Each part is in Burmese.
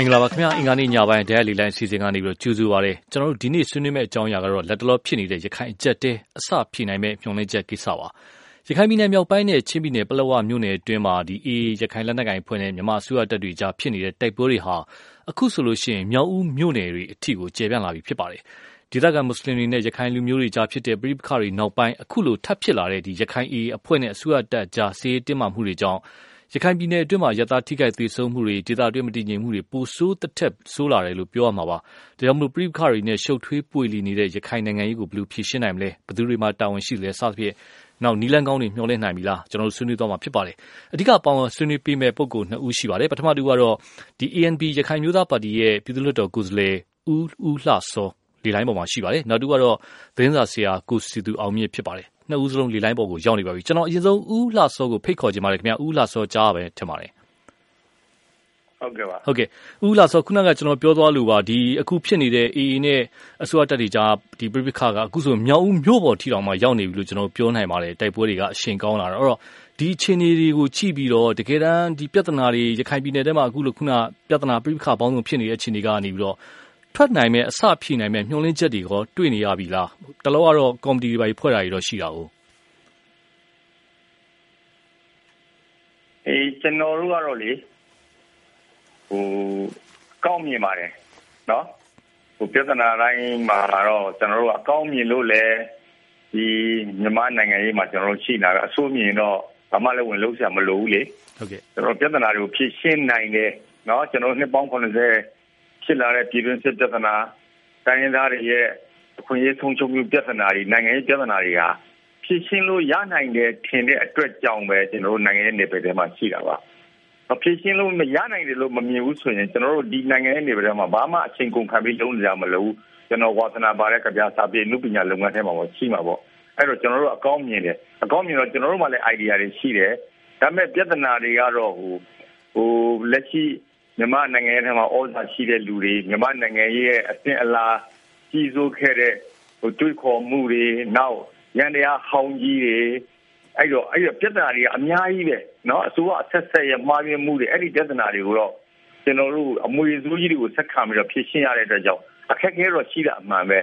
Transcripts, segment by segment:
မင်္ဂလာပါခင်ဗျာအင်္ဂါနေ့ညပိုင်းတရားလီလိုင်းအစီအစဉ်ကနေပြီးတော့ကြိုဆိုပါရစေကျွန်တော်တို့ဒီနေ့ဆွေးနွေးမယ့်အကြောင်းအရာကတော့လက်တလောဖြစ်နေတဲ့ ရခိုင်အကျက်တဲအစဖြေနိုင်မဲ့ညှို့နှိမ့်ချက်ကိစ္စပါရခိုင်ပြည်နယ်မြောက်ပိုင်းနဲ့ချင်းပြည်နယ်ပလောဝမြို့နယ်အတွင်းမှာဒီအေးရခိုင်လက်နက်ကိုင်ဖွဲ့နဲ့မြန်မာအစိုးရတပ်တွေကြားဖြစ်နေတဲ့တိုက်ပွဲတွေဟာအခုဆိုလို့ရှိရင်မြောက်ဦးမြို့နယ်တွေအထိကိုကျေပြန့်လာပြီဖြစ်ပါတယ်ဒေသခံမွတ်စလင်တွေနဲ့ရခိုင်လူမျိုးတွေကြားဖြစ်တဲ့ပြည်ပခါတွေနောက်ပိုင်းအခုလိုထပ်ဖြစ်လာတဲ့ဒီရခိုင်အေးအဖွဲ့နဲ့အစိုးရတပ်ကြားစီးရေးတင်းမာမှုတွေကြောင့် ရခိုင်ပြည်နယ်အတွင်းမှာရသားထိခိုက်သေးဆုံးမှုတွေ ဒေသအတွင်း မတည်ငြိမ်မှုတွေ ပိုဆိုးတစ်ထက်ဆိုးလာတယ်လို့ ပြောရမှာပါ။ဒါကြောင့်မလို့ပြည်ပခါတွေနဲ့ ရှုပ်ထွေးပွေလီနေတဲ့ ရခိုင်နိုင်ငံရေးကို ဘယ်လိုဖြေရှင်းနိုင်မလဲ ဘယ်သူတွေမှတာဝန်ရှိလဲ စသဖြင့်နောက်နီလန်းကောင်းတွေ မျှော်လင့်နိုင်ပြီလား ကျွန်တော်တို့ ဆွေးနွေးသွားမှာဖြစ်ပါတယ်။အဓိကပေါင်းဆွေးနွေးပေးမဲ့ပုံကိုနှစ်ဦးရှိပါတယ်။ပထမတူကတော့ဒီ ANP ရခိုင်မျိုးသားပါတီရဲ့ ပြည်သူ့လွှတ်တော်ကိုယ်စားလှယ် ဦးဦးလှစော လေလိုင်းပေါ်မှာရှိပါတယ်။နောက်တူကတော့ သတင်းစာဆရာ ကိုစီသူအောင်မြင့် ဖြစ်ပါတယ် နှစ်ဦးစလုံးလေလိုင်းပေါ်ကိုရောက်နေပါပြီကျွန်တော်အရင်ဆုံးဦးလှစောကိုဖိတ်ခေါ်ချင်ပါတယ်ခင်ဗျဦးလှစောကြားပဲထင်ပါတယ်ဟုတ်ကဲ့ပါဟုတ်ကဲ့ဦးလာဆိုခုနကကျွန်တော်ပြောသွားလို့ပါဒီအခုဖြစ်နေတဲ့ AA နဲ့အစိုးရတပ်တွေကြားဒီပြပိခါကအခုဆိုမြောက်ဦးမြို့ပေါ်ထီတောင်မှရောက်နေပြီလို့ကျွန်တော်ပြောနိုင်ပါတယ်တိုက်ပွဲတွေကအရှင်ကောင်းလာတော့အဲ့တော့ဒီအခြေအနေတွေကိုကြည့်ပြီးတော့တကယ်တမ်းဒီပြဿနာတွေရခိုင်ပြည်နယ်ထဲမှာအခုလိုခုနပြဿနာပြပိခါပေါင်းစုံဖြစ်နေတဲ့အခြေအနေကနေပြီးတော့ ထွက်နိုင်မဲ့အစဖြည့်နိုင်မဲ့မျှော်လင့်ချက်တွေရောတွေ့နေရပြီလားတလောကတော့ကော်မတီတွေပါဖွဲ့တာတွေတော့ရှိတာ哦အေးကျွန်တော်တို့ကတော့လေဟိုကောင်းမြင်ပါတယ်နော်ဟိုပြဿနာတိုင်းမှာတော့ကျွန်တော်တို့အကောင်းမြင်လို့လဲဒီမြန်မာနိုင်ငံရေးမှာကျွန်တော်တို့ရှိလာတာအဆိုးမြင်တော့ဘာမှလည်းဝင်လို့ဆရာမလိုဘူးလေဟုတ်ကဲ့ကျွန်တော်ပြဿနာတွေကိုဖြေရှင်းနိုင်တယ်နော်ကျွန်တော်နှစ်ပေါင်း80 ဖြစ်လာတဲ့ပြည်တွင်းစစ်ပြဿနာတိုင်းရင်းသားတွေရဲ့အခွင့်အရေးဆုံးရှုံးမှုပြဿနာတွေနိုင်ငံရေးပြဿနာတွေဟာဖြေရှင်းလို့ရနိုင်တယ်ထင်တဲ့အတွက်ကြောင့်ပဲကျွန်တော်တို့နိုင်ငံရဲ့နေပယ်ထဲမှာရှိတာပါမဖြေရှင်းလို့မရနိုင်တယ်လို့မမြင်ဘူးဆိုရင်ကျွန်တော်တို့ဒီနိုင်ငံရဲ့နေပယ်ထဲမှာဘာမှအချိန်ကုန်ခံပြီးလုံးကြမလို့ကျွန်တော်ဝါသနာပါတဲ့ကြပြစာပေနုပညာလုပ်ငန်းထဲမှာရှိမှာပေါ့အဲ့တော့ကျွန်တော်တို့အကောင်းမြင်တယ်အကောင်းမြင်တော့ကျွန်တော်တို့မှလည်း idea တွေရှိတယ်ဒါပေမဲ့ပြဿနာတွေကတော့ဟိုဟိုလက်ရှိ မြန်မာနိုင်ငံရဲ့ထဲမှာဩဇာရှိတဲ့လူတွေမြန်မာနိုင်ငံရဲ့အသင်အလားကြီးစိုးခဲ့တဲ့ဟိုတွေးခေါ်မှုတွေနောက်ရန်တရားဟောင်းကြီးတွေအဲ့တော့အဲ့တော့ပြဿနာတွေအများကြီးပဲเนาะအစိုးရအဆက်ဆက်ရဲ့မှားယွင်းမှုတွေအဲ့ဒီပြဿနာတွေကိုတော့ကျွန်တော်တို့အမွေစိုးကြီးတွေကိုဆက်ခံပြီးတော့ဖြေရှင်းရတဲ့အတွက်ကြောင့်အခက်အခဲတော့ရှိတာအမှန်ပဲ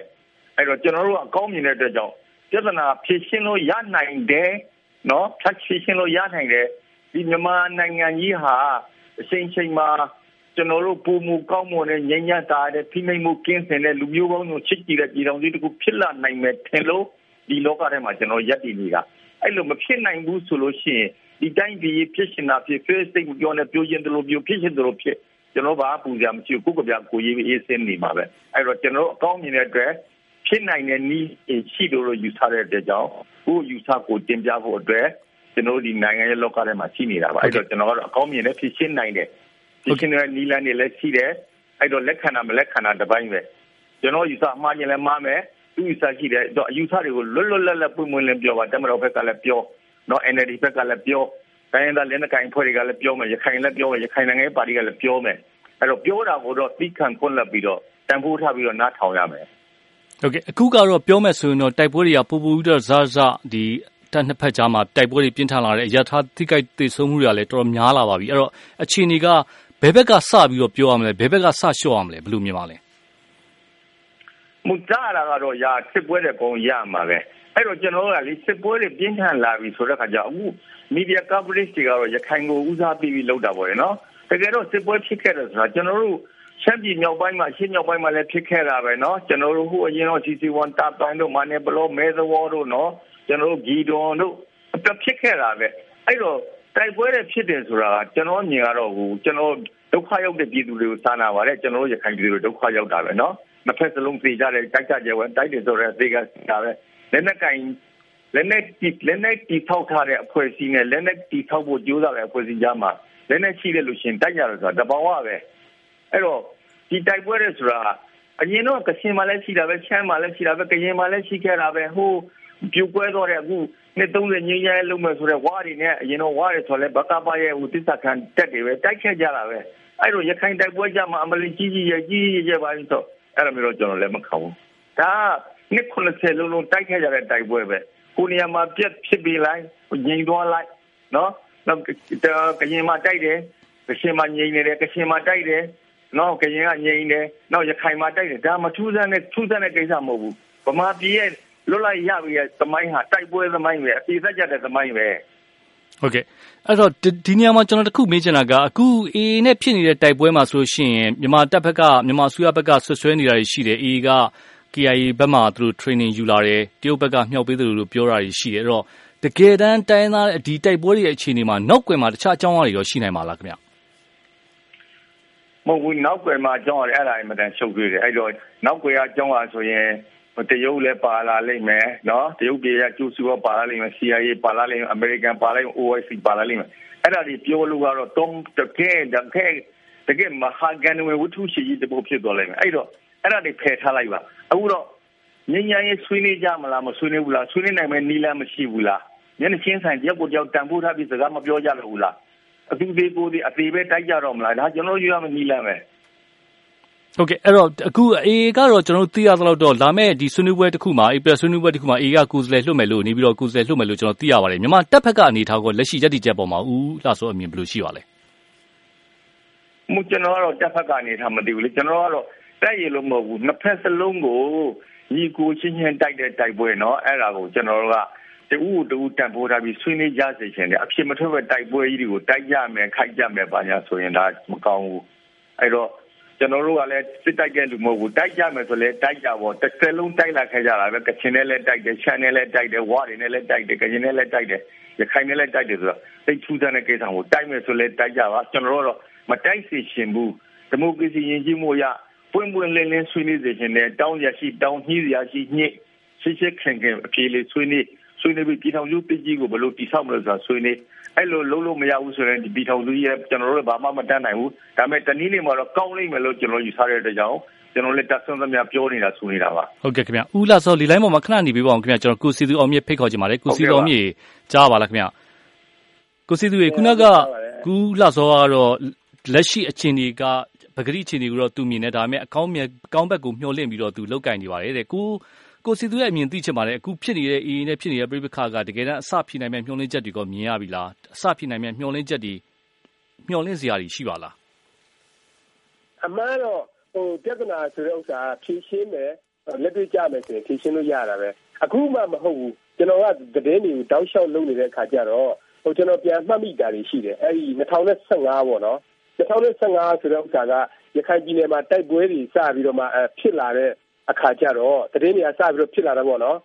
အဲ့တော့ကျွန်တော်တို့အကောင်းမြင်တဲ့အတွက်ကြောင့်ပြဿနာဖြေရှင်းလို့ရနိုင်တယ်เนาะဖြတ်ဖြေရှင်းလို့ရနိုင်တယ်ဒီမြန်မာနိုင်ငံကြီးဟာအချိန်ချိန်မှာ ကျွန်တော်တို့ပုံမူကောင်းမွန်တဲ့ငြိမ်းချမ်းသာတဲ့ဖိနှိပ်မှုကင်းစင်တဲ့လူမျိုးပေါင်းစုံချစ်ကြည်တဲ့ပြည်တော်စုတစ်ခုဖြစ်လာနိုင်မယ်ထင်လို့ဒီလောကထဲမှာကျွန်တော်ယက်တည်နေတာအဲ့လိုမဖြစ်နိုင်ဘူးဆိုလို့ရှိရင်ဒီတိုင်းပြည်ဖြစ်ရှင်တာဖြစ် face စိတ်မပြောနဲ့ပြောရင်တလို့ပြောဖြစ်ရှင်တလို့ဖြစ်ကျွန်တော်ဘာပူကြမရှိဘူးကိုကပြကိုရေးအေးစင်းနေမှာပဲအဲ့တော့ကျွန်တော်အကောင်းမြင်တဲ့အတွက်ဖြစ်နိုင်တဲ့နီးရှိလို့လို့ယူဆတဲ့အတွက်ကြောင့်ကိုယူဆကိုတင်ပြဖို့အတွက်ကျွန်တော်ဒီနိုင်ငံရဲ့လောကထဲမှာရှိနေတာပါအဲ့တော့ကျွန်တော်ကတော့အကောင်းမြင်တဲ့ဖြစ်ရှင်းနိုင်တဲ့ ဖြစ်ရှင်းတဲ့နီးလန်းတွေလည်းရှိတယ်အဲ့တော့လက်ခံတာမလက်ခံတာတပိုင်းပဲကျွန်တော်ယူဆမှားရင်လည်းမှားမယ်သူယူဆရှိတယ်တော့အယူဆတွေကိုလွတ်လွတ်လပ်လပ်ပွင့်ပွင့်လင်းပြောပါတမတော်ဘက်ကလည်းပြောနော် NLD ဘက်ကလည်းပြောတိုင်းရင်းသားလက်နက်ကိုင်ဖွဲ့တွေကလည်းပြောမယ်ရခိုင်လည်းပြောမယ်ရခိုင်နိုင်ငံရေးပါတီကလည်းပြောမယ်အဲ့တော့ပြောတာကိုတော့သိခံခွင့်လက်ပြီးတော့တန်ဖိုးထားပြီးတော့နားထောင်ရမယ်ဟုတ်ကဲ့အခုကတော့ပြောမယ်ဆိုရင်တော့တိုက်ပွဲတွေကပူပူပြီးတော့ဇာဇဒီတပ်နှစ်ဖက်ကြားမှာတိုက်ပွဲတွေပြင်းထန်လာတဲ့အရာထားထိခိုက်ဒေဆုံးမှုတွေကလည်းတော်တော်များလာပါပြီအဲ့တော့အခြေအနေက ဘယ်ဘက်ကစပြီးတော့ပြောရမလဲဘယ်ဘက်ကစလျှော့ရမလဲဘယ်လိုမြင်ပါလဲမူကြတာကတော့ရာစစ်ပွဲတဲ့ပုံရမှာပဲအဲ့တော့ကျွန်တော်တို့ကလေစစ်ပွဲတွေပြင်းထန်လာပြီဆိုတဲ့ခါကျအခု media coverage တွေကတော့ရခိုင်ကိုဦးစားပေးပြီးလုပ်တာပေါ့နော်တကယ်တော့စစ်ပွဲဖြစ်ခဲ့တယ်ဆိုတာကျွန်တော်တို့ရှမ်းပြည်မြောက်ပိုင်းမှာရှင်းမြောက်ပိုင်းမှာလည်းဖြစ်ခဲ့တာပဲเนาะကျွန်တော်တို့ဟိုအရင်တော့ CC1 တပ်ပိုင်းတို့မနေဘလောမဲသဝေါ်တို့เนาะကျွန်တော်တို့ဂီဒွန်တို့အပြဖြစ်ခဲ့တာပဲအဲ့တော့ တိုက်ပွဲတွေဖြစ်တယ်ဆိုတာကကျွန်တော်မြင်ရတော့ဟိုကျွန်တော်ဒုက္ခရောက်တဲ့ပြည်သူတွေကိုစာနာပါတယ်ကျွန်တော်တို့ရခိုင်ပြည်သူတွေဒုက္ခရောက်တာပဲเนาะနှစ်ဖက်စလုံးပြေကြတယ်တိုက်ကြကြဝဲတိုက်တယ်ဆိုတော့သေကတာပဲလက်နက်ကင်လက်နက်တီလက်နက်တီထောက်ထားတဲ့အဖွဲ့အစည်းနဲ့လက်နက်တီထောက်ဖို့ကြိုးစားတဲ့အဖွဲ့အစည်းကြားမှာလက်နက်ရှိတဲ့လူရှင်တိုက်ရတယ်ဆိုတာတဘောင်ဝပဲအဲ့တော့ဒီတိုက်ပွဲတွေဆိုတာအရင်တော့ကချင်မှာလည်းရှိတာပဲရှမ်းမှာလည်းရှိတာပဲကရင်မှာလည်းရှိခဲ့တာပဲဟိုပြိုကွဲတော့တဲ့အခု နှစ်30ညရဲလုံးမဲ့ဆိုတော့ဝါတွေနဲ့အရင်တော့ဝါတွေဆိုလဲဘကပါရဲ့ဟိုတစ္ဆခံတက်တွေပဲတိုက်ခဲ့ကြတာပဲအဲ့တော့ရခိုင်တိုက်ပွဲကြမှာအမလီကြီးကြီးရဲ့ကြီးကြီးရဲ့ပါပြီးတော့အဲ့လိုမျိုးတော့ကျွန်တော်လည်းမခံဘူးဒါနှစ်90လုံးလုံးတိုက်ခဲ့ကြတဲ့တိုက်ပွဲပဲကိုနေရာမှာပြက်ဖြစ်ပြီးလိုက်ငြိမ်သွားလိုက်နော်နောက်ကရင်မှာတိုက်တယ်ကရှင်မှာငြိမ်နေတယ်ကရှင်မှာတိုက်တယ်နောက်ကရင်ကငြိမ်တယ်နောက်ရခိုင်မှာတိုက်တယ်ဒါမှထူးဆန်းတဲ့ထူးဆန်းတဲ့ကိစ္စမဟုတ်ဘူးဗမာပြည်ရဲ့ လွတ်လိုက်ရပြီရဲ့သမိုင်းဟာတိုက်ပွဲသမိုင်းပဲအပြည့်သက်ကြတဲ့သမိုင်းပဲဟုတ်ကဲ့အဲ့တော့ဒီနေရာမှာကျွန်တော်တခုမေးချင်တာကအခု AA နဲ့ဖြစ်နေတဲ့တိုက်ပွဲမှာဆိုလို့ရှိရင်မြန်မာတပ်ဘက်ကမြန်မာအစိုးရဘက်ကဆွဆွဲနေတာရှိတယ် AA က KIA ဘက်မှာသူတို့ training ယူလာတယ်တရုတ်ဘက်ကမြှောက်ပေးတယ်လို့ပြောတာရှိတယ်အဲ့တော့တကယ်တမ်းတိုင်းသားဒီတိုက်ပွဲတွေရဲ့အခြေအနေမှာနောက်ွယ်မှာတခြားအကြောင်းအရာတွေရောရှိနိုင်ပါလားခင်ဗျမဟုတ်ဘူးနောက်ွယ်မှာအကြောင်းအရာအဲ့ဒါအမှန်တန်ရှုပ်တွေ့တယ်အဲ့တော့နောက်ွယ်ကအကြောင်းအရာဆိုရင် တရုတ်လည်းပါလာလိမ့်မယ်နော်တရုတ်ပြည်ကကျူစုရောပါလာလိမ့်မယ် CIA ပါလာလိမ့်မယ်အမေရိကန်ပါလာလိမ့်မယ် OIC ပါလာလိမ့်မယ်အဲ့ဒါဒီပြောလို့ကတော့တုံးတကယ်တကယ်တကယ်မဟာကန်ဝဝတ္ထုရှိကြီးတပုတ်ဖြစ်သွားလိမ့်မယ်အဲ့တော့အဲ့ဒါတွေဖယ်ထားလိုက်ပါအခုတော့ညဉ့်ညံရေးဆွေးနွေးကြမလားမဆွေးနွေးဘူးလားဆွေးနွေးနိုင်မဲ့နီးလမ်းမရှိဘူးလားမျက်နှာချင်းဆိုင်တယောက်ကိုတယောက်တန်ဖိုးထားပြီးစကားမပြောကြလို့ဘူးလားအတူသေးကိုသေးအသေးပဲတိုက်ကြတော့မလားဒါကျွန်တော်ယူရမနီးလမ်းပဲ ဟုတ်ကဲ့ အဲ့တော့ အခု AA ကတော့ ကျနော်တို့ သိရသလောက်တော့ လာမယ့် ဒီဆွေးနွေးပွဲတစ်ခုမှာ ဧပြီဆွေးနွေးပွဲတစ်ခုမှာ AA က ကိုယ်စားလှယ်လွှတ်မယ်လို့ နေပြည်တော် ကိုယ်စားလှယ်လွှတ်မယ်လို့ ကျနော်တို့ သိရပါတယ်။မြန်မာတပ်ဘက်က အနေအထားရော လက်ရှိ ရပ်တည်ချက်အပေါ်မှာ ဦးလှစော အမြင် ဘယ်လိုရှိပါသလဲ။ကျနော်ကတော့ တပ်ဘက်က အနေအထား မသိဘူးလေ။ကျနော်ကတော့ တိုက်ရယ်လို့ မဟုတ်ဘူး။နှစ်ဘက်စလုံးကို ညီအကိုအချင်းချင်း တိုက်တဲ့ တိုက်ပွဲနော်။အဲ့ဒါကို ကျနော်တို့က တစ်ဦးကို တစ်ဦး တန်ဖိုးထားပြီး ဆွေးနွေးကြစေချင်တယ်။အဖြေမထွက်တဲ့ တိုက်ပွဲကြီးတွေကို တိုက်ကြမယ် ခိုက်ကြမယ် ဘာညာဆိုရင် ဒါ မကောင်းဘူး။အဲ့တော့ ကျွန်တော်တို့ကလည်းစစ်တိုက်တဲ့လူမဟုတ်ဘူးတိုက်ကြမယ်ဆိုလဲတိုက်ကြပေါ့တစ်စက်လုံးတိုက်လာခဲ့ကြတာပဲကချင်နဲ့လည်းတိုက်တယ်ရှမ်းနဲ့လည်းတိုက်တယ်ဝါတွေနဲ့လည်းတိုက်တယ်ကရင်နဲ့လည်းတိုက်တယ်ရခိုင်နဲ့လည်းတိုက်တယ်ဆိုတော့သိထူးဆန်းတဲ့ကိစ္စကိုတိုက်မယ်ဆိုလဲတိုက်ကြပါကျွန်တော်တို့တော့မတိုက်စီရှင်ဘူးဒီမိုကရေစီယဉ်ကျေးမှုရပွင့်ပွင့်လင်းလင်းဆွေးနွေးစေခြင်းနဲ့တောင်းရရှိတောင်းညှိရရှိညှိရှစ်ရှစ်ခင်ခင်အပြေလေးဆွေးနွေးဆွေးနွေးပြီးပြည်ထောင်စုတည်ကြီးကိုဘယ်လိုတည်ဆောက်မလဲဆိုတာဆွေးနွေး အဲ့လိုလုံးလို့မရဘူးဆိုရင်ဒီပြည်ထောင်စုရဲ့ကျွန်တော်တို့ဘာမှမတတ်နိုင်ဘူးဒါပေမဲ့တနည်းနည်းမှာတော့ကောင်းလိမ့်မယ်လို့ကျွန်တော်ယူဆရတဲ့ကြောင့်ကျွန်တော်လည်းတက်ဆွမ်းသမျှပြောနေတာဆိုနေတာပါဟုတ်ကဲ့ခင်ဗျဦးလာစောလီလိုင်းပေါ်မှာခဏနေပြီးပါအောင်ခင်ဗျကျွန်တော်ကိုစီသူအောင်မြင့်ဖိတ်ခေါ်ချင်ပါတယ်ကိုစီသူအောင်မြင့်ကြားပါလားခင်ဗျကိုစီသူရေခုနကကူလာစောကတော့လက်ရှိအခြေအနေကပဂရိအခြေအနေကိုတော့သူမြင်နေဒါပေမဲ့အကောင်းမြတ်ကောင်းဘက်ကိုမျှော်လင့်ပြီးတော့သူလောက်ကင်နေပါတယ်တဲ့ကို ကိုစီသူရဲ့အမြင်သိချင်ပါတယ် အခုဖြစ်နေတဲ့ AA နဲ့ ဖြစ်နေတဲ့ပြိပခါကတကယ်တမ်း အစဖြစ်နိုင်မဲ့မျှော်လင့်ချက်တွေကမြင်ရပြီလား အစဖြစ်နိုင်မဲ့မျှော်လင့်ချက်တွေ မျှော်လင့်စရာတွေ ရှိပါလား အမှန်တော့ဟိုပြဿနာဆိုတဲ့ဥစ္စာဖြည့်ရှင်းမယ် လက်တွေ့ကြမယ်ဆိုရင် ဖြည့်ရှင်းလို့ရတာပဲ အခုမှမဟုတ်ဘူး ကျွန်တော်ကတည်င်းတွေကို တောက်လျှောက်လုပ်နေတဲ့အခါကျတော့ဟိုကျွန်တော် ပြန်မှတ်မိတာတွေ ရှိတယ် အဲဒီ2015ပေါ့နော်2015ဆိုတဲ့ဥစ္စာက ရခိုင်ပြည်နယ်မှာ တိုက်ပွဲတွေစပြီးတော့မှ ဖြစ်လာတဲ့ အခါကျတော့တည်င်းတွေကစပြီးတော့ဖြစ်လာတော့ပေါ့နော်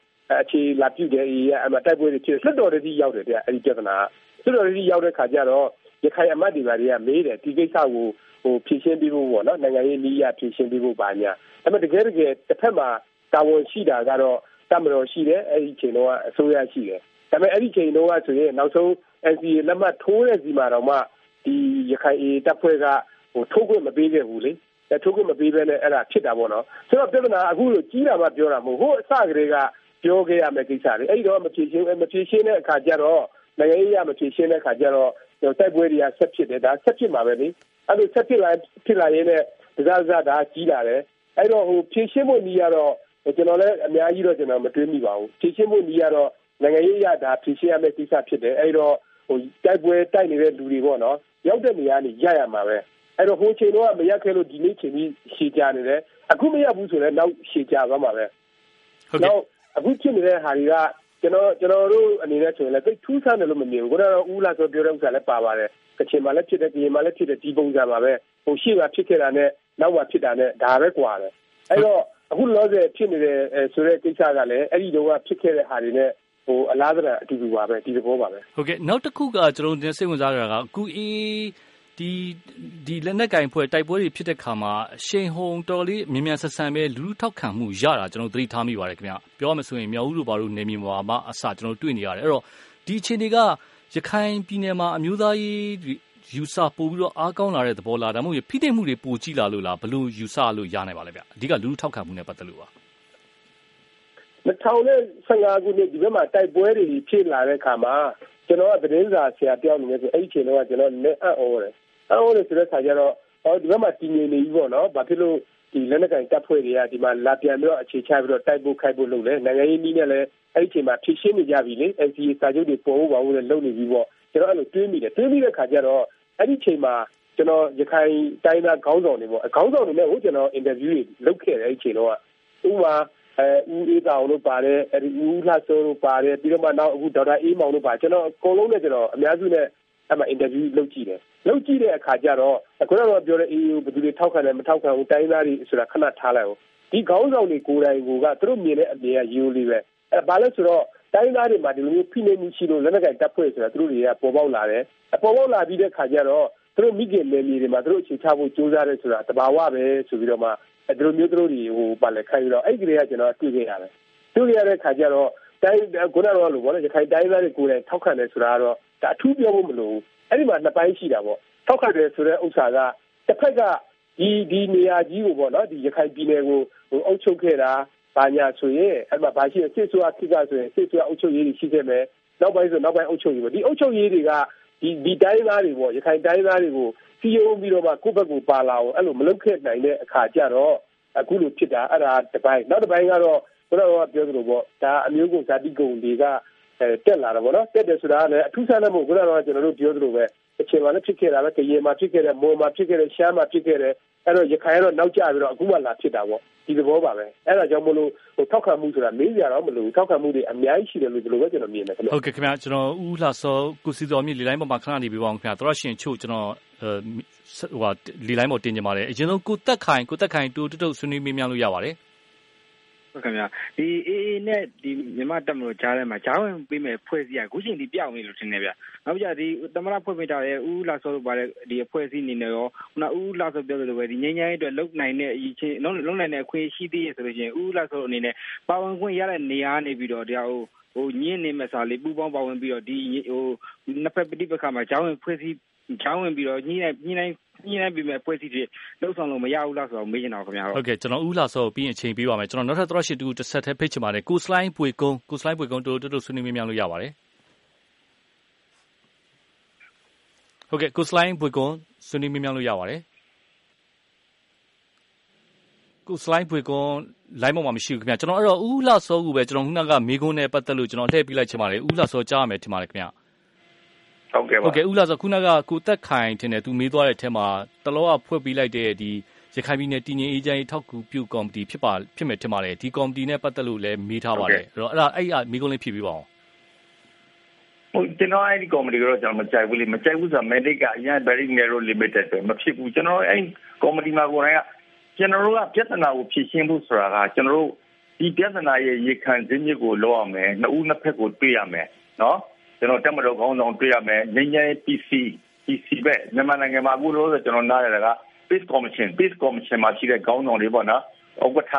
အခြေလာပြုတ်တယ်အေးအမတိုက်ပွဲတွေဖြစ်လွတ်တော်တွေရောက်တယ်တဲ့အဲဒီပြဿနာလွတ်တော်တွေရောက်တဲ့ခါကျတော့ရခိုင်အမတ်တွေပါတွေကမေးတယ်ဒီကိစ္စကိုဟိုဖြည့်ရှင်းပေးဖို့ပေါ့နော်နိုင်ငံရေးနည်းရဖြည့်ရှင်းပေးဖို့ပါညာဒါပေမဲ့တကယ်တကယ်တစ်ဖက်မှာတာဝန်ရှိတာကတော့တမတော်ရှိတယ်အဲ့ဒီချိန်တော့အစိုးရရှိတယ်ဒါပေမဲ့အဲ့ဒီချိန်တော့ဆိုရင်နောက်ဆုံး NCA လက်မှတ်ထိုးတဲ့စီမှာတော့မှဒီရခိုင် A တပ်ဖွဲ့ကဟိုထိုးခွင့်မပေးခဲ့ဘူးလေ ထိုးခွင့်မပေးဘဲနဲ့အဲ့ဒါဖြစ်တာပေါ့နော်ဆိုတော့ပြဿနာအခုလိုကြီးတာမှပြောတာမဟုတ်ဟိုအစကတည်းကပြောခဲ့ရမယ့်ကိစ္စလေအဲ့ဒီတော့မဖြေရှင်းမဖြေရှင်းတဲ့အခါကျတော့နိုင်ငံရေးရမဖြေရှင်းတဲ့အခါကျတော့တိုက်ပွဲတွေကဆက်ဖြစ်တယ်ဒါဆက်ဖြစ်မှာပဲလေအဲ့လိုဆက်ဖြစ်လာဖြစ်လာရင်းနဲ့ဒဇဇဒါကြီးလာတယ်အဲ့တော့ဟိုဖြေရှင်းဖို့နီးရတော့ကျွန်တော်လည်းအများကြီးတော့ကျွန်တော်မတွေးမိပါဘူးဖြေရှင်းဖို့နီးရတော့နိုင်ငံရေးရဒါဖြေရှင်းရမယ့်ကိစ္စဖြစ်တယ်အဲ့တော့ဟိုတိုက်ပွဲတိုက်နေတဲ့လူတွေပေါ့နော်ရောက်တဲ့နေရာနေရရမှာပဲ အဲ့တော့ဟိုချိန်တော့မရက်ခဲလို့ဒီနေ့ချိန်ကြီးရှည်ကြနေတယ်အခုမရဘူးဆိုတော့နောက်ရှည်ကြသွားမှာပဲဟုတ်ကဲ့အခုဖြစ်နေတဲ့ဟာတွေကကျွန်တော်ကျွန်တော်တို့အနေနဲ့ဆိုရင်လည်းသိထူးဆန်းတယ်လို့မမြင်ဘူးခုနကတော့ဦးလာဆိုပြောတဲ့ဥစ္စာလည်းပါပါတယ်ကချင်မှာလည်းဖြစ်တယ်ပြည်မှာလည်းဖြစ်တယ်ဒီပုံစံပါပဲဟိုရှေ့မှာဖြစ်ခဲ့တာနဲ့နောက်မှာဖြစ်တာနဲ့ဒါပဲကွာတယ်အဲ့တော့အခုလောဆယ်ဖြစ်နေတဲ့ဆိုတဲ့ကိစ္စကလည်းအဲ့ဒီတော့ဖြစ်ခဲ့တဲ့ဟာတွေနဲ့ဟိုအလားတရာအတူတူပါပဲဒီသဘောပါပဲဟုတ်ကဲ့နောက်တစ်ခုကကျွန်တော်တို့စိတ်ဝင်စားရတာကအခုအေး ဒီလက်နက်ကိုင်အဖွဲ့ တိုက်ပွဲတွေဖြစ်တဲ့အခါမှာ အရှိန်အဟုန် တော်တော်လေး မြန်မြန်ဆန်ဆန်ပဲ လူထုထောက်ခံမှုရတာ ကျနော်တို့ သတိထားမိပါတယ်။ပြောရမယ်ဆိုရင် မြောက်ဦးတို့ ဘာတို့ နယ်မြေမှာမှအစ တွေ့နေရတယ်။အဲဒီတော့ ဒီအခြေအနေက ရခိုင်ပြည်နယ်မှာ အမျိုးသားရေးအယူအဆ ပိုပြီးတော့ အားကောင်းလာတဲ့သဘောလား။ဒါမှမဟုတ် ဖိနှိပ်မှုတွေ ပိုကြီးလာလို့လား။ဘယ်လိုယူဆလို့ ရနိုင်ပါသလဲ။အဓိက လူထုထောက်ခံမှုနဲ့ ပတ်သက်လို့ပါ။၂၀၁၅ ခုနှစ် ဒီဘက်မှာ တိုက်ပွဲတွေ ဖြစ်လာတဲ့အခါမှာ ကျနော်က သတင်းစာဆရာတယောက်အနေနဲ့ အဲဒီအချိန်တုန်းက နည်းနည်းအံ့သြတယ် အံ့ဩတယ်ဆိုတဲ့ခါကျတော့အော်ဒီဘက်မှာတည်ငြိမ်နေပြီပေါ့နော်ဘာဖြစ်လို့ဒီလက်နက်ကင်တပ်ဖွဲ့တွေကဒီမှာလာပြန်ပြီးတော့အခြေချပြီးတော့တိုက်ဖို့ခိုက်ဖို့လုပ်လဲနိုင်ငံရေးနည်းနဲ့လည်းအဲ့ဒီအချိန်မှာဖြစ်ရှင်းနေကြပြီလေ NCA စာချုပ်တွေပေါ်ဖို့ပါဖို့လည်းလုပ်နေပြီပေါ့ကျွန်တော်အဲ့လိုတွေးမိတယ်တွေးမိတဲ့ခါကျတော့အဲ့ဒီအချိန်မှာကျွန်တော်ရခိုင်တိုင်းသားခေါင်းဆောင်တွေပေါ့ခေါင်းဆောင်တွေနဲ့ဟိုကျွန်တော်အင်တာဗျူးတွေလုပ်ခဲ့တယ်အဲ့ဒီအချိန်တော့ဥပမာအဲဦးအေးတောင်တို့ပါတယ်အဲဒီဦးလှစိုးတို့ပါတယ်ပြီးတော့မှနောက်အခုဒေါက်တာအေးမောင်တို့ပါကျွန်တော်အကုန်လုံးနဲ့ကျွန်တော်အများစုနဲ့အဲ့မှာအင်တာဗျူးလုပ်ကြည့်တယ် လုပ်ကြည့်တဲ့အခါကျတော့အခုတော့ပြောတဲ့ EU ဘယ်သူတွေထောက်ခံတယ်မထောက်ခံဘူးတိုင်းသားတွေဆိုတာခဏထားလိုက်အောင်ဒီခေါင်းဆောင်တွေကိုယ်တိုင်ကသူတို့မြင်တဲ့အမြင်ကယူလေးပဲအဲဘာလဲဆိုတော့တိုင်းသားတွေမှာဒီလိုမျိုးဖိနှိပ်မှုရှိလို့လက်နက်ကင်တပ်ဖွဲ့ဆိုတာသူတို့တွေကပေါ်ပေါက်လာတယ်အပေါ်ပေါက်လာပြီးတဲ့ခါကျတော့သူတို့မိခင်နယ်မြေတွေမှာသူတို့အခြေချဖို့ကြိုးစားတယ်ဆိုတာတဘာဝပဲဆိုပြီးတော့မှဒီလိုမျိုးသူတို့တွေဟိုပါလဲခိုင်းပြီးတော့အဲ့ဒီကလေးကကျွန်တော်တွေ့ခဲ့ရတယ်တွေ့ခဲ့ရတဲ့ခါကျတော့တိုင်းခုနကတော့လို့ဗောနော်ရခိုင်တိုင်းသားတွေကိုယ်တိုင်ထောက်ခံတယ်ဆိုတာကတော့ဒါအထူးပြောဖို့မလိုဘူး အဲ့ဒီမှာနှစ်ပိုင်းရှိတာပေါ့ထောက်ခံတယ်ဆိုတဲ့ဥစ္စာကတစ်ဖက်ကဒီဒီနေရာကြီးကိုပေါ့နော်ဒီရခိုင်ပြည်နယ်ကိုဟိုအုပ်ချုပ်ခဲ့တာဘာညာဆိုရင်အဲ့မှာဘာရှိရစစ်ဆိုအခိကဆိုရင်စစ်ဆိုအုပ်ချုပ်ရေးရှိခဲ့မယ်နောက်ပိုင်းဆိုနောက်ပိုင်းအုပ်ချုပ်ရေးပေါ့ဒီအုပ်ချုပ်ရေးတွေကဒီဒီတိုင်းသားတွေပေါ့ရခိုင်တိုင်းသားတွေကိုစီယုံပြီးတော့မှကိုယ့်ဘက်ကိုပါလာအောင်အဲ့လိုမလုပ်ခဲ့နိုင်တဲ့အခါကျတော့အခုလိုဖြစ်တာအဲ့ဒါတစ်ပိုင်းနောက်တစ်ပိုင်းကတော့ဘုရားကပြောသလိုပေါ့ဒါအမျိုးကုန်ဇာတိကုန်တွေကအဲ တက်လာတာပေါ့နော်တက်တယ်ဆိုတာကလည်းအထူးဆန်းတဲ့မို့ဘုရားကကျွန်တော်တို့ပြောသလိုပဲအချိန်မှလည်းဖြစ်ခဲ့တာပဲကရေမှာဖြစ်ခဲ့တယ်မွန်မှာဖြစ်ခဲ့တယ်ရှမ်းမှာဖြစ်ခဲ့တယ်အဲ့တော့ရခိုင်ကတော့နောက်ကျပြီးတော့အခုမှလာဖြစ်တာပေါ့ဒီသဘောပါပဲအဲ့ဒါကြောင့်မလို့ဟိုထောက်ခံမှုဆိုတာမေးကြတော့မလို့ထောက်ခံမှုတွေအများကြီးရှိတယ်လို့ဒီလိုပဲကျွန်တော်မြင်တယ်ခင်ဗျဟုတ်ကဲ့ခင်ဗျကျွန်တော်ဦးလှစောကုစီတော်မြင့်လေလိုင်းပေါ်မှာခဏနေပြီးပါအောင်ခင်ဗျတော်ရရှင်ချို့ကျွန်တော်ဟိုဟာလေလိုင်းပေါ်တင်ကြပါတယ်အရင်ဆုံးကိုတက်ခိုင်ကိုတက်ခိုင်တူတုတ်ဆွေးနွေးမေးမြန်းလို့ရပါတယ် ဟုတ်ခင်ဗျာဒီအေးအေးနဲ့ဒီမြန်မာတက်မလို့ကြားထဲမှာကြားဝင်ပေးမယ်ဖွဲ့စည်းရအခုချိန်ဒီပြောင်းနေလို့ထင်တယ်ဗျနောက်ပြဒီသမရဖွဲ့ပေးထားတဲ့ဦးလာစောလို့ပါတဲ့ဒီအဖွဲ့အစည်းအနေနဲ့ရောခုနဦးလာစောပြောသလိုပဲဒီငញ្ញိုင်းအတွက်လုံနိုင်တဲ့အရေးချင်းလုံလုံနိုင်တဲ့အခွင့်ရှိသေးရဆိုလို့ချင်းဦးလာစောအနေနဲ့ပါဝင်ခွင့်ရတဲ့နေရာနေပြီးတော့တရားဟိုဟိုညင်းနေမဲ့စာလေးပူပေါင်းပါဝင်ပြီးတော့ဒီဟိုနှစ်ဖက်ပဋိပက္ခမှာကြားဝင်ဖွဲ့စည်းကြားဝင်ပြီးတော့ညှိနှိုင်းညှိနှိုင်း ညှိနှိုင်းပြီးမဲ့ဖွဲ့စည်းတွေလှုပ်ဆောင်လို့မရဘူးလားဆိုတော့မေးချင်တာခင်ဗျာဟုတ်ကဲ့ ကျွန်တော် ဦးလာစောပြီးအချိန်ပေးပါမယ်ကျွန်တော်နောက်ထပ်သရရှိတူတစ်ဆက်ထဲဖိတ်ချင်ပါတယ် ကိုစလိုင်းပွေကုန်း ကိုစလိုင်းပွေကုန်း တို့တို့ဆွေးနွေးမြင်မြန်လို့ရပါတယ် ဟုတ်ကဲ့ ကိုစလိုင်းပွေကုန်း ဆွေးနွေးမြင်မြန်လို့ရပါတယ် ကိုစလိုင်းပွေကွန်လိုင်းပေါ်မှာမရှိဘူးခင်ဗျ ကျွန်တော်အဲ့တော့ဦးလာစောကူပဲကျွန်တော်ခုနက မေကွန်းနဲ့ပတ်သက်လို့ကျွန်တော်လှည့်ပြလိုက်ချင်ပါတယ် ဦးလာစော ကြားရမယ်ထင်ပါတယ်ခင်ဗျ ဟုတ်ကဲ့ပါဟုတ်ကဲ့ဦးလာစောခုနကကိုတက်ခိုင်ထင်တယ်သူမေးသွားတဲ့အထက်မှာတလောကဖွဲ့ပေးလိုက်တဲ့ဒီရခိုင်ပြည်နယ်တည်ငြိမ်အေးချမ်းရေးထောက်ကူပြုကော်မတီဖြစ်ပါဖြစ်မယ်ထင်ပါတယ်ဒီကော်မတီနဲ့ပတ်သက်လို့လည်းမေးထားပါတယ်အဲ့တော့အဲ့ဒါအဲ့အမေကွန်းလေးဖြည့်ပေးပါအောင်ဟုတ်ကျွန်တော်အဲ့ဒီကော်မတီကတော့ကျွန်တော်မကြိုက်ဘူးလေမကြိုက်ဘူးဆိုတာ medic ကအရင် very narrow limited ပဲမဖြစ်ဘူးကျွန်တော်အဲ့ကော်မတီမှာကိုယ်တိုင်ကကျွန်တော်တို့ကပြဿနာကိုဖြေရှင်းဖို့ဆိုတာကကျွန်တော်တို့ဒီပြဿနာရဲ့ရေခံစင်းမြစ်ကိုလောက်အောင်မယ်နှစ်ဦးနှစ်ဖက်ကိုတွေ့ရမယ်နော် ကျွန်တော်တက်မတော်ခေါင်းဆောင်တွေ့ရမယ်ငញ្ញဲ PC PC ပဲမြန်မာနိုင်ငံမှာအခုလို့ဆိုကျွန်တော်နားရတာက Peace Commission Peace Commission မှာရှိတဲ့ခေါင်းဆောင်တွေပေါ့နော်ဥက္ကဋ္ဌ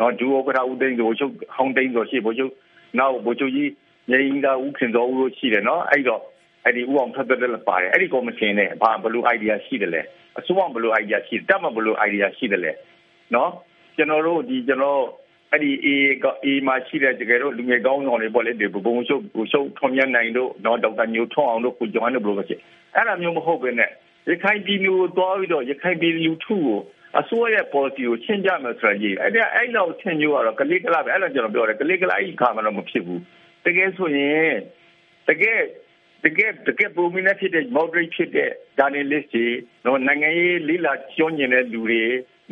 နော်ဒူဥက္ကဋ္ဌဦးသိန်းကိုချုပ်ဟောင်းသိန်းဆိုရှိဘိုလ်ချုပ်နောက်ဘိုလ်ချုပ်ကြီးငြိမ်းသာဦးခင်စောဦးတို့ရှိတယ်နော်အဲ့တော့အဲ့ဒီဦးအောင်ဖက်သက်လည်းပါတယ်အဲ့ဒီ commission နဲ့ဘာဘယ်လို idea ရှိတယ်လဲအစိုးရဘယ်လို idea ရှိတက်မဘယ်လို idea ရှိတယ်လဲနော်ကျွန်တော်တို့ဒီကျွန်တော် အဲ့ဒီ A က A မှာရှိတဲ့တကယ်တော့လူငယ်ကောင်းဆောင်တွေပေါ့လေဒီဘုံရှုပ်ရှုပ်ထွန်မြတ်နိုင်တို့နော်ဒေါက်တာညိုထွန်းအောင်တို့ကိုကျော်ဟန်တို့ဘယ်လိုပဲဖြစ်အဲ့ဒါမျိုးမဟုတ်ပဲနဲ့ရခိုင်ပြည်မျိုးသွားပြီးတော့ရခိုင်ပြည်လူထုကိုအစိုးရရဲ့ policy ကိုရှင်းကြမယ်ဆိုရင်အဲ့ဒါအဲ့လောက်ဆင်ညိုကတော့ကလေးကလာပဲအဲ့လိုကျွန်တော်ပြောတယ်ကလေးကလာအဲ့ခါမှတော့မဖြစ်ဘူးတကယ်ဆိုရင်တကယ်တကယ်တကယ်ပုံမင်းဖြစ်တဲ့ moderate ဖြစ်တဲ့ journalist တွေနော်နိုင်ငံရေးလိလာကျွမ်းကျင်တဲ့လူတွေ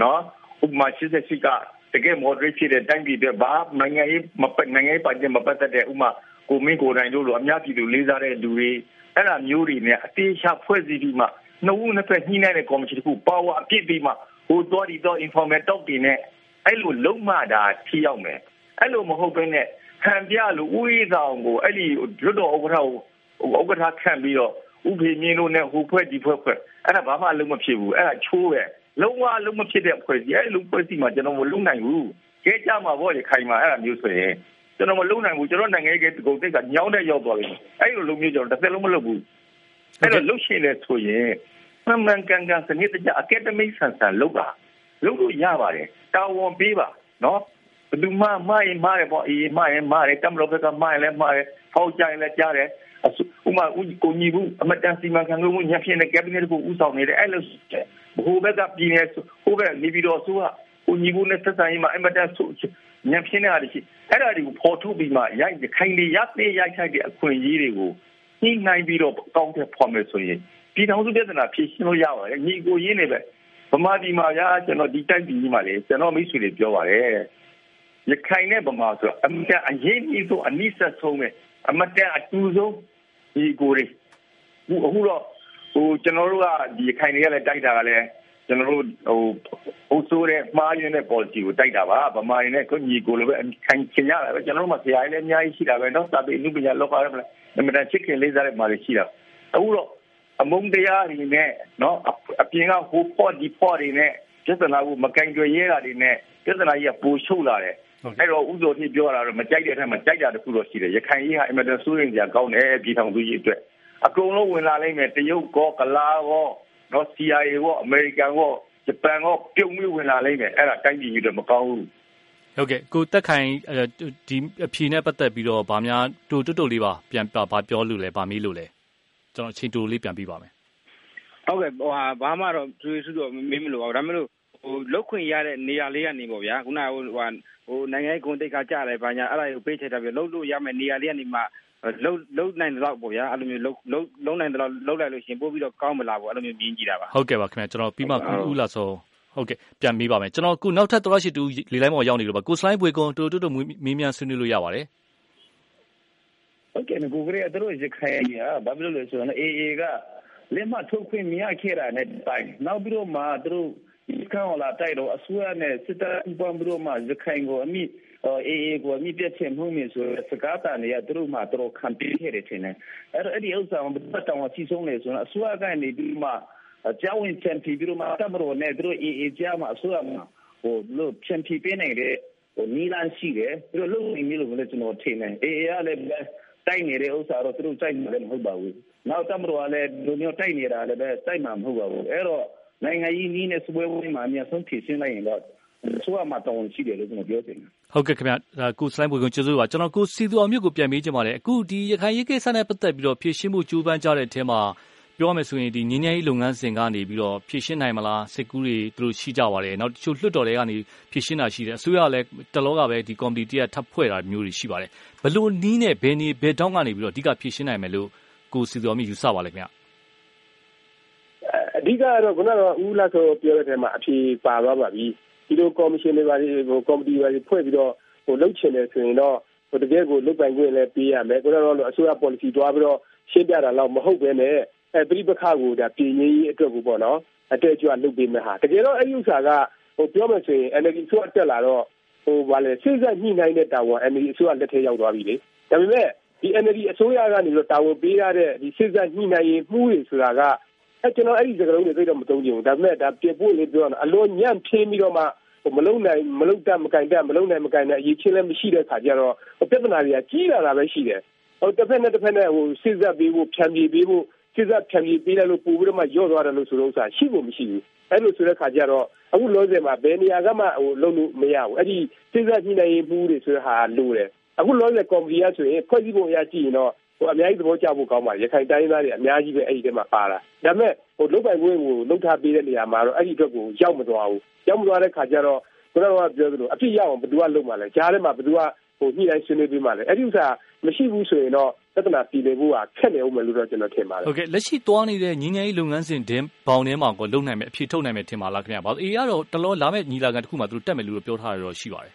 နော်ဥပမာ88က တကယ် moderate ဖြစ်တဲ့တိုင်းပြည်တွေဘာနိုင်ငံရေးမပတ်နိုင်ငံရေးပါတီမပတ်သက်တဲ့ဥပမာကိုမင်းကိုတိုင်တို့လိုအများပြည်သူလေးစားတဲ့လူတွေအဲ့ဒါမျိုးတွေနဲ့အသေးချဖွဲ့စည်းပြီးမှနှစ်ဦးနှစ်ဖက်ညှိနှိုင်းတဲ့ကော်မရှင်တစ်ခုပါဝါအပြည့်ပြီးမှဟိုတော်ဒီတော့ informal talk တွေနဲ့အဲ့လိုလုံးမတာထိရောက်မယ်အဲ့လိုမဟုတ်ဘဲနဲ့ဟန်ပြလို့ဥယျာဉ်ဆောင်ကိုအဲ့ဒီလွတ်တော်ဥက္ကဋ္ဌကိုဥက္ကဋ္ဌခန့်ပြီးတော့ဥဖေမြင်းတို့နဲ့ဟိုဖွဲ့ဒီဖွဲ့ဖွဲ့အဲ့ဒါဘာမှအလုံးမဖြစ်ဘူးအဲ့ဒါချိုးပဲ လုံးဝလုံးမဖြစ်တဲ့ဖွဲ့စီအဲ့လိုဖွဲ့စီမှာကျွန်တော်မလုံနိုင်ဘူးကဲကြမှာဗောရခိုင်မှာအဲ့ဒါမျိုးဆိုရင်ကျွန်တော်မလုံနိုင်ဘူးကျွန်တော်နိုင်ငံရေးကကုန်တိတ်ကညောင်းတဲ့ရောက်သွားပြီအဲ့လိုလိုမျိုးကျွန်တော်တစ်သက်လုံးမလုပ်ဘူးအဲ့တော့လှုပ်ရှင်လဲဆိုရင်မှန်မှန်ကန်ကန်စနစ်တကျအကယ်ဒမီဆန်ဆန်လုပ်ပါလုပ်လို့ရပါတယ်တာဝန်ပေးပါနော်ဘယ်သူမှမှားရင်မှားတယ်ပေါ့အေးမှားရင်မှားတယ်တမလို့ဘက်ကမှားရင်လည်းမှားတယ်ဖောက်ကြရင်လည်းကြားတယ်ဥမာကိုညီဘူးအမတန်စီမံခန့်ခွဲမှုညှပ်ဖြစ်တဲ့ cabinet ကိုဦးဆောင်နေတယ်အဲ့လို ဘိုးဘက်ကပြည်နေဟိုဘက်နေပြီးတော့ဆိုကကိုညီဘူးနဲ့သက်ဆိုင်မှာအမတန်ဆိုညှပ်ဖြစ်နေတာရှိအဲ့ဒါတွေကိုဖော်ထုတ်ပြီးမှရိုက်ခိုင်နေရတဲ့ရိုက်ထိုက်တဲ့အခွင့်အရေးတွေကိုညှိနှိုင်းပြီးတော့ကောင်းတဲ့ဖော်မယ်ဆိုရင်ပြည်ထောင်စုပြဿနာဖြေရှင်းလို့ရပါတယ်ညီကိုရင်းနေပဲဗမာပြည်မှာဗျာကျွန်တော်ဒီတိုက်ပြည်ကြီးမှာလေကျွန်တော်မိတ်ဆွေတွေပြောပါတယ်ရခိုင်နဲ့ဗမာဆိုအမတန်အရေးကြီးဆုံးအနိစ္စဆုံးပဲအမတန်အတူဆုံးဒီကိုတွေအခုအခုတော့ ဟိုကျွန်တော်တို့ကဒီရခိုင်တွေကလည်းတိုက်တာကလည်းကျွန်တော်တို့ဟိုဟိုဆိုတဲ့မှားရင်းတဲ့ policy ကိုတိုက်တာပါဗမာရင်းနဲ့ကိုညီကိုလိုပဲခိုင်ချင်ရတာပဲကျွန်တော်တို့မှာဆရာကြီးလည်းအများကြီးရှိတာပဲเนาะစာပေလူပညာလောက်ပါတယ်မလားအမှန်တန်ချစ်ခင်လေးစားတဲ့မာတွေရှိတာအခုတော့အမုန်းတရားတွေနဲ့เนาะအပြင်ကဟိုပေါ်ဒီပေါ်တွေနဲ့ပြဿနာကိုမကင်ကြွရဲတာတွေနဲ့ပြဿနာကြီးကပိုရှုပ်လာတယ်အဲ့တော့ဥစ္စာဖြစ်ပြောတာတော့မကြိုက်တဲ့အထက်မှာကြိုက်တာတခုတော့ရှိတယ်ရခိုင်ကြီးဟာအင်မတန်စိုးရင်ကြကောင်းတယ်ပြည်ထောင်စုကြီးအတွက် အကုန်လုံးဝင်လာလိမ့်မယ်တရုတ်ကောကလာကောနော် CIA ကောအမေရိကန်ကောဂျပန်ကောပြုံပြီးဝင်လာလိမ့်မယ်အဲ့ဒါတိုင်းပြည်ကြီးတော့မကောင်းဘူးဟုတ်ကဲ့ကိုတက်ခိုင်ဒီအဖြေနဲ့ပတ်သက်ပြီးတော့ဗာများတူတွတ်တူလေးပါပြန်ဗာပြောလို့လဲဗာမေးလို့လဲကျွန်တော်အချိန်တူလေးပြန်ပြီးပါမယ်ဟုတ်ကဲ့ဟိုဟာဘာမှတော့သူစုတော့မေးမလို့ပါဘူးဒါပေမဲ့လို့ဟိုလုတ်ခွင့်ရတဲ့နေရာလေးကနေပေါ့ဗျာခုနကဟိုဟိုနိုင်ငံရေးဂုဏ်တိတ်ခါကြတယ်ဘာညာအဲ့ဒါကိုပေးချက်တာပြီးလုတ်လို့ရမယ်နေရာလေးကနေမှ လုတ်လုတ်နိုင်တဲ့လောက်ပေါ့ဗျာအဲ့လိုမျိုးလုတ်လုတ်လုံးနိုင်တဲ့လောက်လုတ်လိုက်လို့ရှင်ပို့ပြီးတော့ကောင်းမလားပေါ့အဲ့လိုမျိုးမြင်ကြည့်တာပါဟုတ်ကဲ့ပါခင်ဗျာကျွန်တော်ပြီးမှကူဦးလာဆိုဟုတ်ကဲ့ပြန်မေးပါမယ်ကျွန်တော်ခုနောက်ထပ်တော်ရှိတူလေလိုင်းပေါ်ရောက်နေလို့ပါကိုစလိုင်းပွေကွန်တူတူတူမေးမြန်းဆွေးနွေးလို့ရပါတယ်ဟုတ်ကဲ့ကိုကလေးတို့ရခိုင်ကြီးဟာဘာဖြစ်လို့လဲဆိုတော့ AA ကလက်မှတ်ထုတ်ခွင့်မရခဲ့တာနဲ့တိုင်းနောက်ပြီးတော့မှသူတို့ဒီကံလာတိုက်တော့အစိုးရနဲ့စစ်တပ်ဥပံပြီးတော့မှရခိုင်ကိုအမိ အေးအေးကိုအမိပြတ်ချင်မှုမျိုးဆိုစကားတန်တွေကသူတို့မှသူတို့ခံပေးခဲ့တယ်ထင်တယ်အဲ့တော့အဲ့ဒီဥစ္စာကိုပတ်တောင်အစီဆုံးလေဆိုတော့အစိုးရကနေပြီးမှကြောင်းဝင်ချန်ပီပြီးတော့မှတမတော်နဲ့သူတို့အေးအေးကြားမှာအစိုးရမှာဟိုလို့ချန်ပီပေးနိုင်တဲ့ဟိုနီလန်ရှိတယ်သူတို့လုံနေလို့လည်းကျွန်တော်ထင်တယ်အေးအေးကလည်းတိုက်နေတဲ့ဥစ္စာတော့သူတို့တိုက်နေတယ်မဟုတ်ပါဘူးနောက်တမတော်ကလည်းလူမျိုးတိုက်နေတာလည်းပဲတိုက်မှာမဟုတ်ပါဘူးအဲ့တော့နိုင်ငံကြီးနီးနဲ့စပွဲဝင်းမှာအများဆုံးဖြည့်ရှင်းလိုက်ရင်တော့ ဆိုရမှာတောင်းရှိတယ်လို့ကျွန်တော်ပြောချင်တယ်ဟုတ်ကဲ့ခင်ဗျာကိုစလိုင်းဘွေကကျေးဇူးပါကျွန်တော်ကိုစီသူအောင်မြင့်ကိုပြန်မေးချင်ပါတယ်အခုဒီရခိုင်ရေးကိစ္စနဲ့ပတ်သက်ပြီးတော့ဖြည့်ရှင်းမှုကြိုးပမ်းကြတဲ့အထက်မှာပြောရမယ်ဆိုရင်ဒီငင်းငယ်ရေးလုပ်ငန်းစဉ်ကနေပြီးတော့ဖြည့်ရှင်းနိုင်မလားစစ်ကူးတွေသူတို့ရှိကြပါတယ်နောက်တချို့လွှတ်တော်တွေကနေဖြည့်ရှင်းတာရှိတယ်အစိုးရကလည်းတလောကပဲဒီကော်မတီတရက်ထပ်ဖွဲ့တာမျိုးတွေရှိပါတယ်ဘလို့နီးနဲ့ဘယ်နေဘယ်တောင်းကနေပြီးတော့အဓိကဖြည့်ရှင်းနိုင်မယ်လို့ကိုစီသူအောင်မြင့်ယူဆပါလဲခင်ဗျာအဓိကကတော့ခုနကဦးလာဆိုပြောတဲ့ထဲမှာအဖြေပါသွားပါပြီ ဒီလိုကော်မရှင်တွေပါဒီဟိုကော်မတီပါဖွဲ့ပြီးတော့ဟိုလှုပ်ချင်တယ်ဆိုရင်တော့ဟိုတကယ်ကိုလုတ်ပိုင်ခွင့်လည်းပေးရမယ်ခုနကတော့အစိုးရ policy တွားပြီးတော့ရှင်းပြတာတော့မဟုတ်ဘဲနဲ့အဲပြိပခကိုဒါပြည်ငင်းကြီးအတွက်ကိုပေါ့နော်အတက်ကြွလုပ်ပေးမယ်ဟာတကယ်တော့အဲ့ဒီဥစ္စာကဟိုပြောမယ်ဆိုရင် energy ဆိုတက်လာတော့ဟိုဗာလေစိတ်ဆက်ညှိနှိုင်းတဲ့တာဝန် energy ဆိုလက်ထဲရောက်သွားပြီလေဒါပေမဲ့ဒီ energy အစိုးရကနေတော့တာဝန်ပေးရတဲ့ဒီစိတ်ဆက်ညှိနှိုင်းရေးမှုတွေဆိုတာကအဲကျွန်တော်အဲ့ဒီစကားလုံးတွေသိတော့မသုံးချင်ဘူးဒါပေမဲ့ဒါပြပို့လေးပြောတော့အလွန်ညံ့ဖြင်းပြီးတော့မှ မလုံနိုင်မလုံတတ်မကင်တတ်မလုံနိုင်မကင်တဲ့အရေးချင်းလည်းမရှိတဲ့ခါကျတော့ပြဿနာတွေကကြီးလာတာပဲရှိတယ်ဟိုတစ်ဖက်နဲ့တစ်ဖက်နဲ့ဟိုစစ်ဆက်ပေးဖို့ဖြံပြေပေးဖို့စစ်ဆက်ဖြံပြေပေးလိုက်လို့ပို့ပြီးတော့မှရော့သွားတယ်လို့ဆိုတော့ဥစ္စာရှိဖို့မရှိဘူးအဲ့လိုဆိုတဲ့ခါကျတော့အခုလောဆယ်မှာဘယ်နေရာကမှဟိုလုံလို့မရဘူးအဲ့ဒီစစ်ဆက်ညှိနှိုင်းရေးမှုတွေဆိုတဲ့ဟာလိုတယ်အခုလောဆယ်ကော်မတီကဆိုရင်ဖွဲ့စည်းပုံအရကြည့်ရင်တော့ဟိုအများကြီးသဘောကျဖို့ကောင်းပါရခိုင်တိုင်းသားတွေအများကြီးပဲအဲ့ဒီထဲမှာပါလာဒါပေမဲ့ ဟိုလုတ်ပိုင်ခွင့်ကိုလုတ်ထားပေးတဲ့နေရာမှာတော့အဲ့ဒီအတွက်ကိုရောက်မသွားဘူးရောက်မသွားတဲ့ခါကျတော့ခုနကပြောသလိုအဖြစ်ရအောင်ဘယ်သူကလုပ်မှလဲကြားထဲမှာဘယ်သူကဟိုညှိနှိုင်းဆွေးနွေးပေးမှလဲအဲ့ဒီဥစ္စာမရှိဘူးဆိုရင်တော့ပြဿနာပြည်လည်ဖို့ကခက်နေဦးမယ်လို့တော့ကျွန်တော်ထင်ပါတယ်ဟုတ်ကဲ့လက်ရှိသွားနေတဲ့ညီငယ်ရေးလုပ်ငန်းစဉ်တင်းဘောင်ထဲမှာကိုလုံနိုင်မယ်အဖြစ်ထုတ်နိုင်မယ်ထင်ပါလားခင်ဗျာဘာလို့အေးကတော့တလောလာမဲ့ညီလာခံတစ်ခုမှသူတို့တက်မယ်လို့ပြောထားရတော့ရှိပါတယ်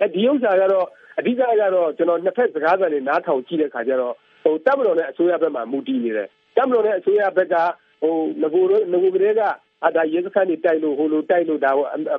အဲဒီဥစ္စာကတော့အဓိကကတော့ကျွန်တော်နှစ်ဖက်စကားသံတွေနားထောင်ကြည့်တဲ့ခါကျတော့ဟိုတပ်မတော်နဲ့အစိုးရဘက်မှာမူတည်နေတယ် တပ်မတော်နဲ့အစိုးရဘက်ကဟိုငကိုတို့ငကိုကလေးကအဒါရဲစခန်းတွေတိုက်လို့ဟိုလိုတိုက်လို့ဒါ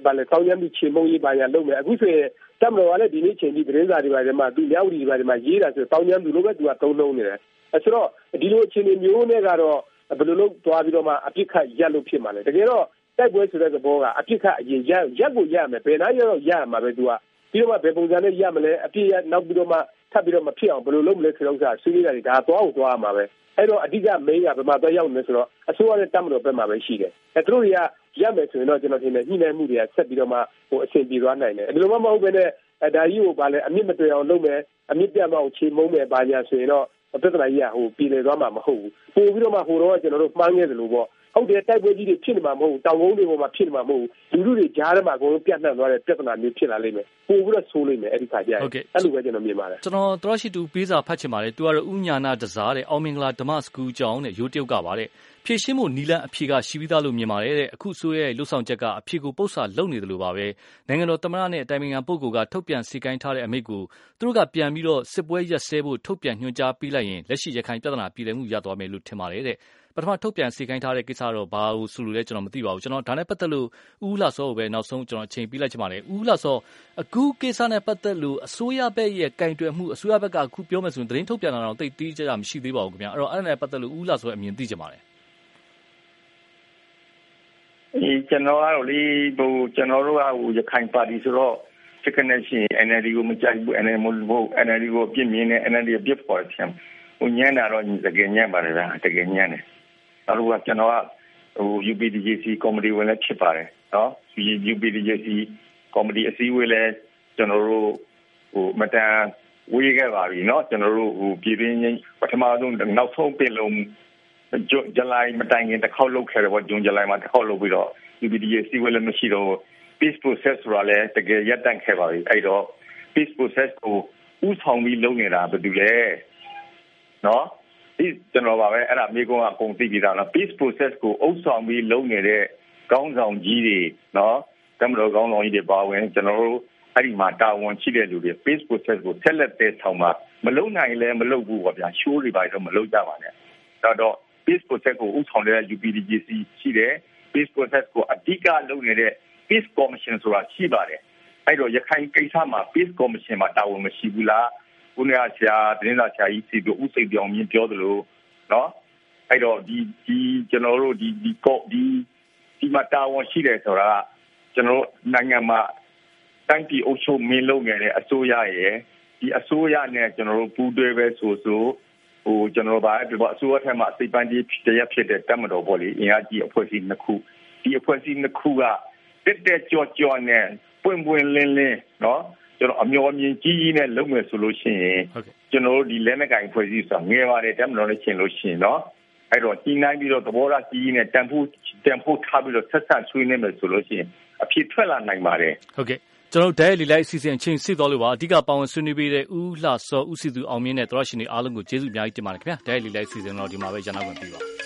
ဘာလဲဆောင်းရမ်းပြီးချေမုံရေးပါရလုပ်မယ်အခုဆိုရင်တပ်မတော်ကလည်းဒီနေ့ချိန်ဒီသတင်းစာတွေပါတယ်မှာသူမြောက်ဒီတွေပါတယ်မှာရေးတာဆိုဆောင်းရမ်းသူလိုပဲသူကသုံးလုံးနေတယ်အဲဆိုတော့ဒီလိုအခြေအနေမျိုးနဲ့ကတော့ဘယ်လိုလုပ်သွားပြီးတော့မှအပြစ်ခတ်ရက်လို့ဖြစ်မှာလဲတကယ်တော့တိုက်ပွဲဆိုတဲ့သဘောကအပြစ်ခတ်အရင်ရက်ရက်ကိုရမယ်ဘယ်နားရတော့ရမှာပဲသူကပြီးတော့မှဘယ်ပုံစံနဲ့ရမလဲအပြစ်ရနောက်ပြီးတော့မှ ထပ်ပြီးတော့မဖြစ်အောင်ဘယ်လိုလုပ်မလဲဆိုတော့ဥစ္စာဆွေးနွေးတာတွေဒါသွားအောင်သွားရမှာပဲအဲ့တော့အဓိက main ကဘယ်မှာသွားရောက်နေဆိုတော့အစိုးရနဲ့တပ်မတော်ဘက်မှာပဲရှိတယ်အဲသူတို့တွေကရမယ်ဆိုရင်တော့ကျွန်တော်ထင်တယ်ညှိနှိုင်းမှုတွေကဆက်ပြီးတော့မှဟိုအဆင်ပြေသွားနိုင်တယ်ဒီလိုမှမဟုတ်ဘဲနဲ့အဲဒါကြီးကိုဗာလဲအမြင့်မတွေ့အောင်လုပ်မယ်အမြင့်ပြတ်မအောင်ခြေမုံမယ်ဗာညာဆိုရင်တော့ပြဿနာကြီးကဟိုပြည်လည်သွားမှာမဟုတ်ဘူးပို့ပြီးတော့မှဟိုတော့ကျွန်တော်တို့မှန်းခဲ့တယ်လို့ပေါ့ ဟုတ်ဟုတ်တယ်တိုက်ပွဲကြီးတွေဖြစ်နေမှာမဟုတ်ဘူးတောင်ကုန်းတွေပေါ်မှာဖြစ်နေမှာမဟုတ်ဘူးလူလူတွေကြားထဲမှာအကုန်လုံးပြန့်နှံ့သွားတဲ့ပြဿနာမျိုးဖြစ်လာလိမ့်မယ်ပို့ပြီးတော့ဆိုးလိမ့်မယ်အဲ့ဒီခါကျရင်အဲ့လိုပဲကျွန်တော်မြင်ပါတယ်ကျွန်တော်တော်ရှိတူပေးစာဖတ်ချင်ပါတယ်သူကတော့ဥညာနာတစားတဲ့အောင်မင်္ဂလာဓမ္မစကူကျောင်းတဲ့ရိုးတယောက်ကပါတဲ့ဖြည့်ရှင်းဖို့နီလန်အဖြေကရှိပြီးသားလို့မြင်ပါတယ်တဲ့အခုဆိုရဲလှုပ်ဆောင်ချက်ကအဖြေကိုပုတ်စာလုံနေတယ်လို့ပါပဲနိုင်ငံတော်သမ္မတနဲ့အတိုင်ပင်ခံပုဂ္ဂိုလ်ကထုတ်ပြန်စီကိုင်းထားတဲ့အမိန့်ကိုသူတို့ကပြန်ပြီးတော့စစ်ပွဲရက်စဲဖို့ထုတ်ပြန်ညွှန်ကြားပေးလိုက်ရင်လက်ရှိရခိုင်ပြဿနာပြည်လည်မှုရသွားမယ်လို့ထင်ပါတယ်တဲ့ ပထမထုတ်ပြန်စီကိုင်းထားတဲ့ကိစ္စတော့ ဘာလို့ဆိုလို့လဲကျွန်တော်မသိပါဘူးကျွန်တော်ဒါနဲ့ပတ်သက်လို့ဦးလှစောကိုပဲ နောက်ဆုံးကျွန်တော်အချိန်ပေးလိုက်ချင်ပါတယ်ဦးလှစော အခုကိစ္စနဲ့ပတ်သက်လို့ အစိုးရဘက်ရဲ့ကင်တွယ်မှု အစိုးရဘက်က အခုပြောမယ်ဆိုရင် သတင်းထုတ်ပြန်တာတော့တိတ်တီးကြကြမရှိသေးပါဘူးခင်ဗျာအဲ့တော့အဲ့ဒါနဲ့ပတ်သက်လို့ ဦးလှစောရဲ့အမြင်သိချင်ပါတယ်အေးကျွန်တော်ကတော့လေဟိုကျွန်တော်တို့ကဟိုရခိုင်ပါတီဆိုတော့စကနေရှင် NLD ကို မကြိုက်ဘူး NLD မဟုတ် NLD ကိုပြစ်မြင်နေ NLD အပြစ်ပေါ်တယ်ဟိုညံ့တာတော့ တကယ်ညံ့ပါတယ်ဗျာတကယ်ညံ့တယ် နောက်တစ်ခုကကျွန်တော်ကဟို UPDJC ကော်မတီဝင်လည်းဖြစ်ပါတယ်နော်။ UPDJC ကော်မတီအစည်းအဝေးလည်းကျွန်တော်တို့ဟိုမတန်ဝေးခဲ့ပါပြီနော်ကျွန်တော်တို့ဟိုပြည်တွင်းချင်းပထမဆုံးနောက်ဆုံးပင်လုံဇူလိုင်မတိုင်ခင်တစ်ခေါက်လုပ်ခဲ့တယ်ပေါ့ဇွန်ဇူလိုင်မှာတစ်ခေါက်လုပ်ပြီးတော့ UPDJC ဝယ်လည်းမရှိတော့ peace process ဆိုတာလည်းတကယ်ရပ်တန့်ခဲ့ပါပြီအဲ့တော့ peace process ကိုဥဆောင်ပြီးလုပ်နေတာဘယ်သူလဲနော် ကျွန်တော်ပါပဲအဲ့ဒါမိကုန်းကအကုန်သိပြီးသားနော် peace process ကိုအုပ်ဆောင်ပြီးလုပ်နေတဲ့ကောင်းဆောင်ကြီးတွေနော်တမတော်ကောင်းဆောင်ကြီးတွေပါဝင်ကျွန်တော်တို့အဲ့ဒီမှာတာဝန်ရှိတဲ့လူတွေ peace process ကိုဆက်လက်တဲ့ဆောင်မှာမလုပ်နိုင်လဲမလုပ်ဘူးပေါ့ဗျာရှိုးတွေပါတော့မလုပ်ကြပါနဲ့ဒါတော့ peace process ကိုဥဆောင်တဲ့ UPDJC ရှိတယ် peace process ကိုအဓိကလုပ်နေတဲ့ peace commission ဆိုတာရှိပါတယ်အဲ့တော့ရခိုင်ကိစ္စမှာ peace commission မှာတာဝန်မရှိဘူးလား ခုနကဆရာတင်းစာဆရာကြီးစီတို့ဥစိတ်ပြောင်းမြင်ပြောသလိုနော်အဲ့တော့ဒီဒီကျွန်တော်တို့ဒီဒီကော့ဒီဒီမှာတာဝန်ရှိတယ်ဆိုတာကကျွန်တော်နိုင်ငံမှာတိုင်းပြည်အုပ်ချုပ်မင်းလုပ်နေတဲ့အစိုးရရဲ့ဒီအစိုးရနဲ့ကျွန်တော်တို့ပူးတွဲပဲဆိုဆိုဟိုကျွန်တော်ဘာဒီအစိုးရထက်မှစိတ်ပန်းကြီးတရားဖြစ်တဲ့တမတော်ပေါ့လေအင်အားကြီးအဖွဲ့အစည်းနှစ်ခုဒီအဖွဲ့အစည်းနှစ်ခုကတက်တက်ကြောကြောနဲ့ပွင့်ပွင့်လင်းလင်းနော် ကျွန်တော်အမျော်မြင်ကြီးကြီးနဲ့လုပ်မယ်ဆိုလို့ရှိရင်ကျွန်တော်တို့ဒီလက်နက်ကင်ဖွဲ့စည်းဆိုတာငယ်ပါတယ်တမတော်နဲ့ရှင်လို့ရှိရင်နော်အဲ့တော့ကြီးနိုင်ပြီးတော့သဘောထားကြီးကြီးနဲ့တန်ဖို့တန်ဖို့ထားပြီးတော့ဆက်ဆက်ဆွေးနွေးမယ်ဆိုလို့ရှိရင်အဖြစ်ထွက်လာနိုင်ပါတယ်ဟုတ်ကဲ့ကျွန်တော်တို့ဒဲလီလိုက်အစီအစဉ်ချင်းစစ်တော်လို့ပါအဓိကပါဝင်ဆွေးနွေးပေးတဲ့ဦးလှစောဦးစီသူအောင်မြင့်နဲ့သရရှင်တွေအားလုံးကိုကျေးဇူးအများကြီးတင်ပါတယ်ခင်ဗျာဒဲလီလိုက်အစီအစဉ်တော့ဒီမှာပဲရန်နာခွင့်ပြုပါ